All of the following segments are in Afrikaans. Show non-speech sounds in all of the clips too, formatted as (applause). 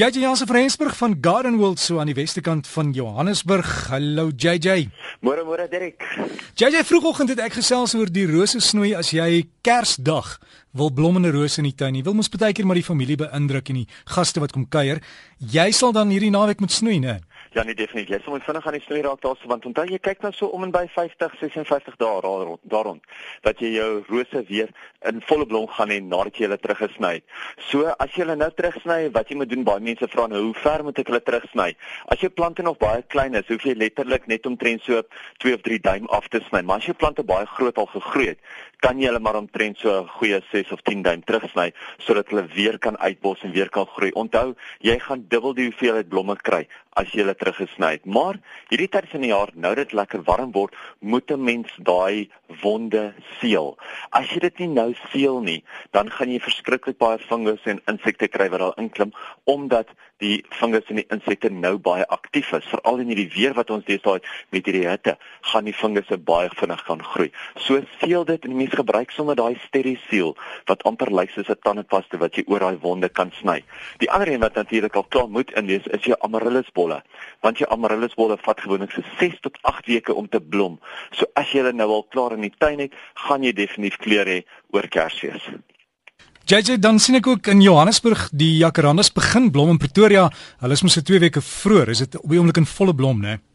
JJ Jansen van Rensburg van Garden World so aan die weste kant van Johannesburg. Hallo JJ. Môre môre Derek. JJ vroegoggend het ek gesels oor die rose snoei as jy Kersdag wil blommende rose in die tuin. Jy wil mos baie keer maar die familie beïndruk en die gaste wat kom kuier. Jy sal dan hierdie naweek moet snoei, né? Ja, nee definitief. Jy moet vinnig aan die snoei raak daarso want onthou jy kyk nou so om en by 50, 56 dae rond daarom dat jy jou rose weer in volle blom gaan hê nadat jy hulle teruggesny het. So as jy hulle nou terugsny, wat jy moet doen, baie mense vra nou hoe ver moet ek hulle terugsny? As jou plante nog baie klein is, hoef jy letterlik net omtrent so 2 of 3 duim af te sny. Maar as jou plante baie groot al gegroei het, kan jy hulle maar omtrent so 'n goeie 6 of 10 duim terugsny sodat hulle weer kan uitbos en weer kan groei. Onthou, jy gaan dubbel die hoeveelheid blomme kry as jy hulle teruggesny het. Maar hierdie tyd van die jaar, nou dit lekker warm word, moet 'n mens daai wonde seël. As jy dit nie nou seël nie, dan gaan jy verskriklik baie fungus en insekte kry wat daar inklim omdat die fungus en die insekte nou baie aktief is. Veral in hierdie weer wat ons deesdae het met hierdie hitte, gaan die fungusse baie vinnig gaan groei. So seël dit en mens gebruik sommer daai sterisiel wat amper lyk soos 'n tandepaste wat jy oor daai wonde kan sny. Die ander een wat natuurlik al klaar moet inwees is jou amaryllis bolle want jou amaryllisbolle vat gewoonlik so 6 tot 8 weke om te blom. So as jy hulle nou al klaar in die tuin het, gaan jy definitief kleur hê oor Kersfees. JJ dan sien ek ook in Johannesburg die jacarandas begin blom in Pretoria. Hulle is mos so 2 weke vroeër. Is dit op die oomblik in volle blom, né? Nee?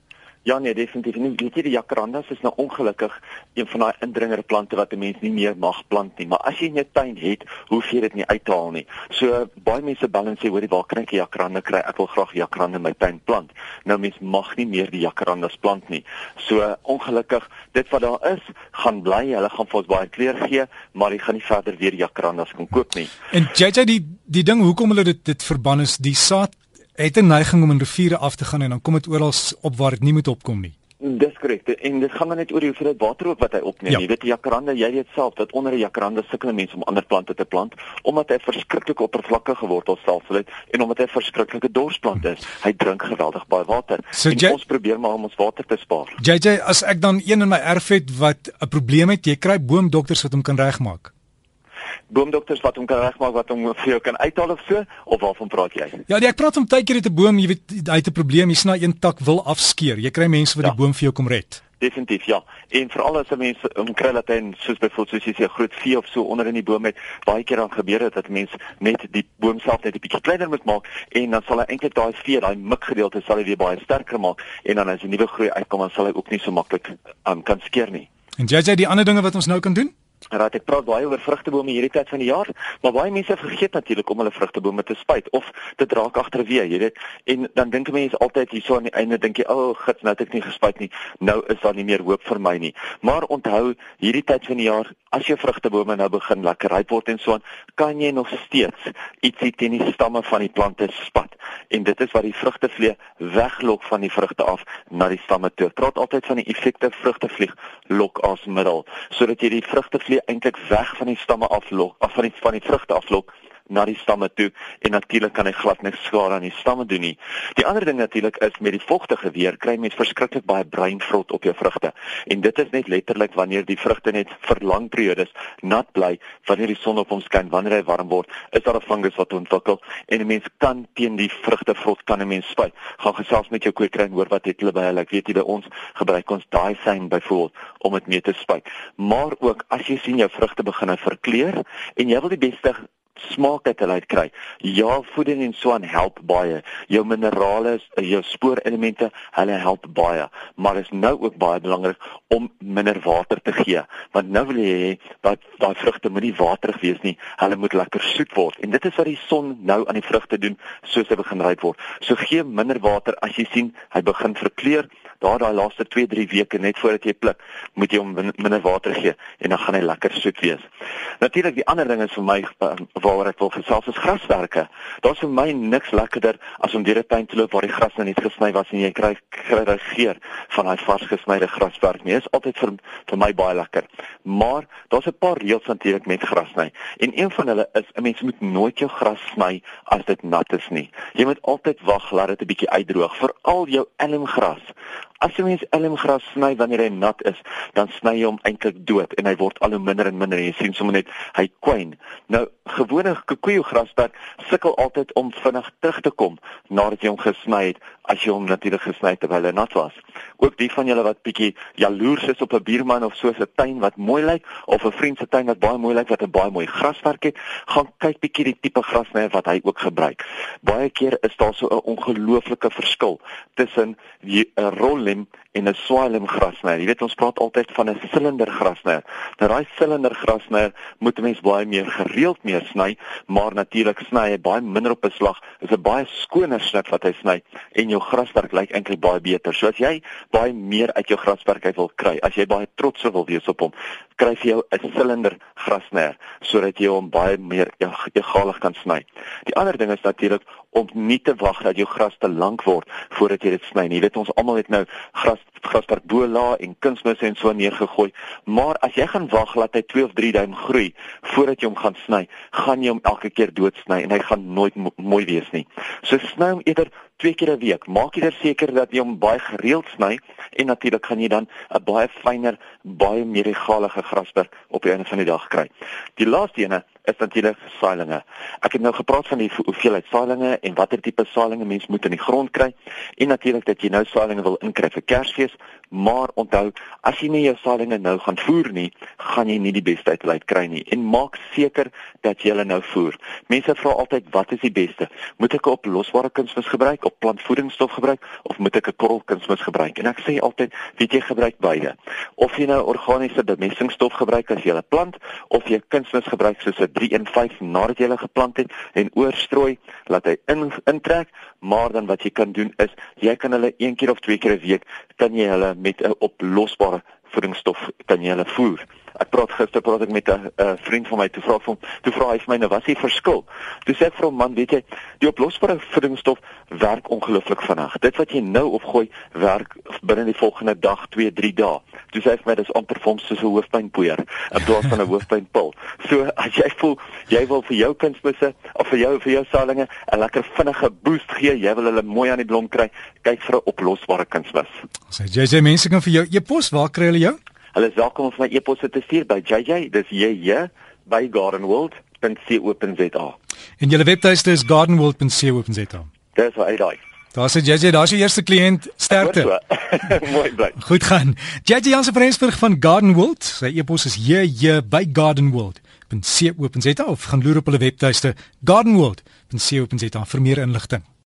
Ja nee, definitief. Nie weet jy die jacarandas is nou ongelukkig een van daai indringerplante wat 'n mens nie meer mag plant nie. Maar as jy in jou tuin het, hoef jy dit nie uit te haal nie. So baie mense bel en sê hoorie, waar kan ek 'n jacaranda kry? Ek wil graag jacaranda in my tuin plant. Nou mens mag nie meer die jacarandas plant nie. So ongelukkig, dit wat daar is, gaan bly. Hulle gaan vir ons baie kleur gee, maar jy gaan nie verder weer jacarandas kan koop nie. En JJ die die ding hoekom hulle dit dit verban is, die saad het 'n neiging om in riviere af te gaan en dan kom dit oral op waar dit nie moet opkom nie. Dis korrek. En dit gaan maar net oor die hoeveelheid water ook wat hy opneem. Ja. Jy weet die jacaranda, jy weet self dat onder 'n jacaranda sukkel mense om ander plante te plant omdat hy verskriklik oppervlakkige wortelstelsel het en omdat hy verskriklike dorsplant is. Hy drink geweldig baie water. So en ons probeer maar om ons water te spaar. JJ, as ek dan een in my erf het wat 'n probleem het, jy kry boomdokters wat hom kan regmaak boomdokters wat hom kan regmaak wat hom vir jou kan uithaal of so of waarvan praat jy? Ja, nee, ek praat om tydjie met 'n boom, jy weet hy het 'n probleem, hy's na een tak wil afskeer. Jy kry mense wat ja. die boom vir jou kom red. Definitief ja. En veral as mense om kry dat hy soos byvoorbeeld soos jy sê 'n groot vee of so onder in die boom het, baie keer dan gebeur dit dat mense net die boom self net 'n bietjie kleiner moet maak en dan sal hy eintlik daai vee, daai mikgedeelte sal hy weer baie sterker maak en dan as 'n nuwe groei uitkom, dan sal hy ook nie so maklik um, kan skeer nie. En jy sê die ander dinge wat ons nou kan doen? Raad ek praat baie oor vrugtebome hierdie tyd van die jaar, maar baie mense vergeet natuurlik om hulle vrugtebome te spuit of dit raak agterweë, jy weet. En dan dink mense altyd hierso aan die einde dink jy, "O, oh, gits, nou het ek nie gespuit nie. Nou is daar nie meer hoop vir my nie." Maar onthou, hierdie tyd van die jaar, as jou vrugtebome nou begin lekker ryp word en so aan, kan jy nog steeds ietsie teen die stamme van die plante spat. En dit is wat die vrugtevlieg weglok van die vrugte af na die stamme toe. Praat altyd van die effekte vrugtevlieg lok as middel, sodat jy die vrugtevlieg vlieg eintlik weg van die stamme aflok, af van die van die vrugte aflok na die stamme toe en natuurlik kan hy glad niks skade aan die stamme doen nie. Die ander ding natuurlik is met die vogtige weer kry mens verskriklik baie breinvrot op jou vrugte. En dit is net letterlik wanneer die vrugte net vir lang periodes nat bly, wanneer die son op hom skyn, wanneer hy warm word, is daar 'n fungus wat ontwikkel en 'n mens kan teen die vrugtevrot kan 'n mens spuit. Gaan gesels met jou kweekry en hoor wat het hulle by hulle. Ek weet jy by ons gebruik ons daai sein byvoorbeeld om dit mee te spuit. Maar ook as jy sien jou vrugte begin verkleur en jy wil die beste smaak uit hulle uit kry. Ja, voeding en so aan help baie. Jou minerale, jou spoorelemente, hulle help baie, maar is nou ook baie belangrik om minder water te gee, want nou wil jy hê dat daai vrugte moenie waterig wees nie. Hulle moet lekker soet word. En dit is wat die son nou aan die vrugte doen soos hy begin ryp word. So gee minder water as jy sien hy begin verkleur. Daar daai laaste 2-3 weke net voordat jy pluk, moet jy hom minder water gee en dan gaan hy lekker soet wees. Natuurlik die ander ding is vir my uh, waaroor ek wil gesels is graswerke. Daar's vir my niks lekkerder as om deur 'n tuin te loop waar die gras nou net gesny was en jy kry kry geur van daai vars gesnyde graswerk. Nee, is altyd vir vir my baie lekker. Maar daar's 'n paar reëls natuurlik met gras sny. En een van hulle is 'n mens moet nooit jou gras sny as dit nat is nie. Jy moet altyd wag laat dit 'n bietjie uitdroog, veral jou elmgras. As jy mens elmgras sny wanneer hy nat is, dan sny jy hom eintlik dood en hy word al hoe minder en minder en jy sien sommer net hy kwyn. Nou gewone kikoejo grasperk sukkel altyd om vinnig terug te kom nadat jy hom gesny het as jy hom natuurlik gesny het terwyl hy nat was. Ook die van julle wat bietjie jaloers is op 'n buurman of so 'n tuin wat mooi lyk of 'n vriend se tuin wat baie mooi lyk wat 'n baie mooi grasperk het, gaan kyk bietjie die tipe grasnyer wat hy ook gebruik. Baie keer is daar so 'n ongelooflike verskil tussen 'n rollem en 'n swalem grasnyer. Jy weet ons praat altyd van 'n silinder grasnyer. Nou daai silinder grasnyer moet 'n mens baie meer gereeld meer sny, maar natuurlik sny hy baie minder op 'n slag. Dit is 'n baie skoner snit wat hy sny en jou grasperk lyk eintlik baie beter. So as jy baie meer uit jou grasperk uit wil kry, as jy baie trots wil wees op hom, kry jy 'n silinder grasnyer sodat jy hom baie meer egalig kan sny. Die ander ding is natuurlik om nie te wag dat jou gras te lank word voordat jy dit sny nie. Jy weet ons almal het nou gras grasperk bo la en kunsmis en so neergegooi, maar as jy gaan wag laat hy 2 of 3 duim groei voordat jy hom gaan sny, gaan jy hom elke keer doodsny en hy gaan nooit mo mooi wees nie. So sny hom eerder twee keer 'n week. Maak jy seker dat jy hom baie gereeld sny en natuurlik gaan jy dan 'n baie fynner, baie meer egalige grasperk op die einde van die dag kry. Die laaste ene is natuurlik saailinge. Ek het nou gepraat van die hoeveelheid saailinge en watter tipe saailinge mens moet in die grond kry en natuurlik dat jy nou saailinge wil inkry vir Kersfees, maar onthou, as jy nie jou saailinge nou gaan voer nie, gaan jy nie die beste uit kry nie en maak seker dat jy hulle nou voer. Mense vra altyd wat is die beste? Moet ek 'n oplosbare kunsmis gebruik of plantvoedingsstof gebruik of moet ek 'n korrelkunsmis gebruik? En ek sê altyd, weet jy gebruik beide. Of jy nou organiese bemestingsstof gebruik as jy 'n plant of jy kunsmis gebruik soos 'n 315 nadat jy hulle geplant het en oorstrooi, laat hy in intrek, maar dan wat jy kan doen is jy kan hulle een keer of twee keer 'n week kan jy hulle met 'n oplosbare voedingsstof kan jy hulle voer. Ek praat gister praat ek met 'n vriend van my toe vra hom toe vra hy vir my nou wat is die verskil? Toe sê ek vir hom man, weet jy, die oplosbare voedingsstof werk ongelooflik vinnig. Dit wat jy nou opgooi, werk binne die volgende dag, 2, 3 dae. Toe sê hy vir my dis amper vir hom soos 'n hoofpynpoeier in plaas van 'n hoofpynpil. So as jy voel jy wil vir jou kunsmisse of vir jou vir jou saailinge 'n lekker vinnige boost gee, jy wil hulle mooi aan die blom kry, kyk vir 'n oplosbare kunsmis. Sê jy jy mense kan vir jou e-pos, waar kry hulle jou? Hulle is welkom om my e-pos te stuur by JJ, dis JJ by gardenworld.co.za. En julle webtuiste is gardenworld.co.za. Dis waar hy daai. Daar sê JJ, daar's die eerste kliënt, sterkte. (laughs) Mooi bly. Goed gaan. JJ Jansen van Rensburg van Garden World. Sy e-pos is JJ by gardenworld.co.za of gaan loer op hulle webtuiste gardenworld.co.za vir meer inligting.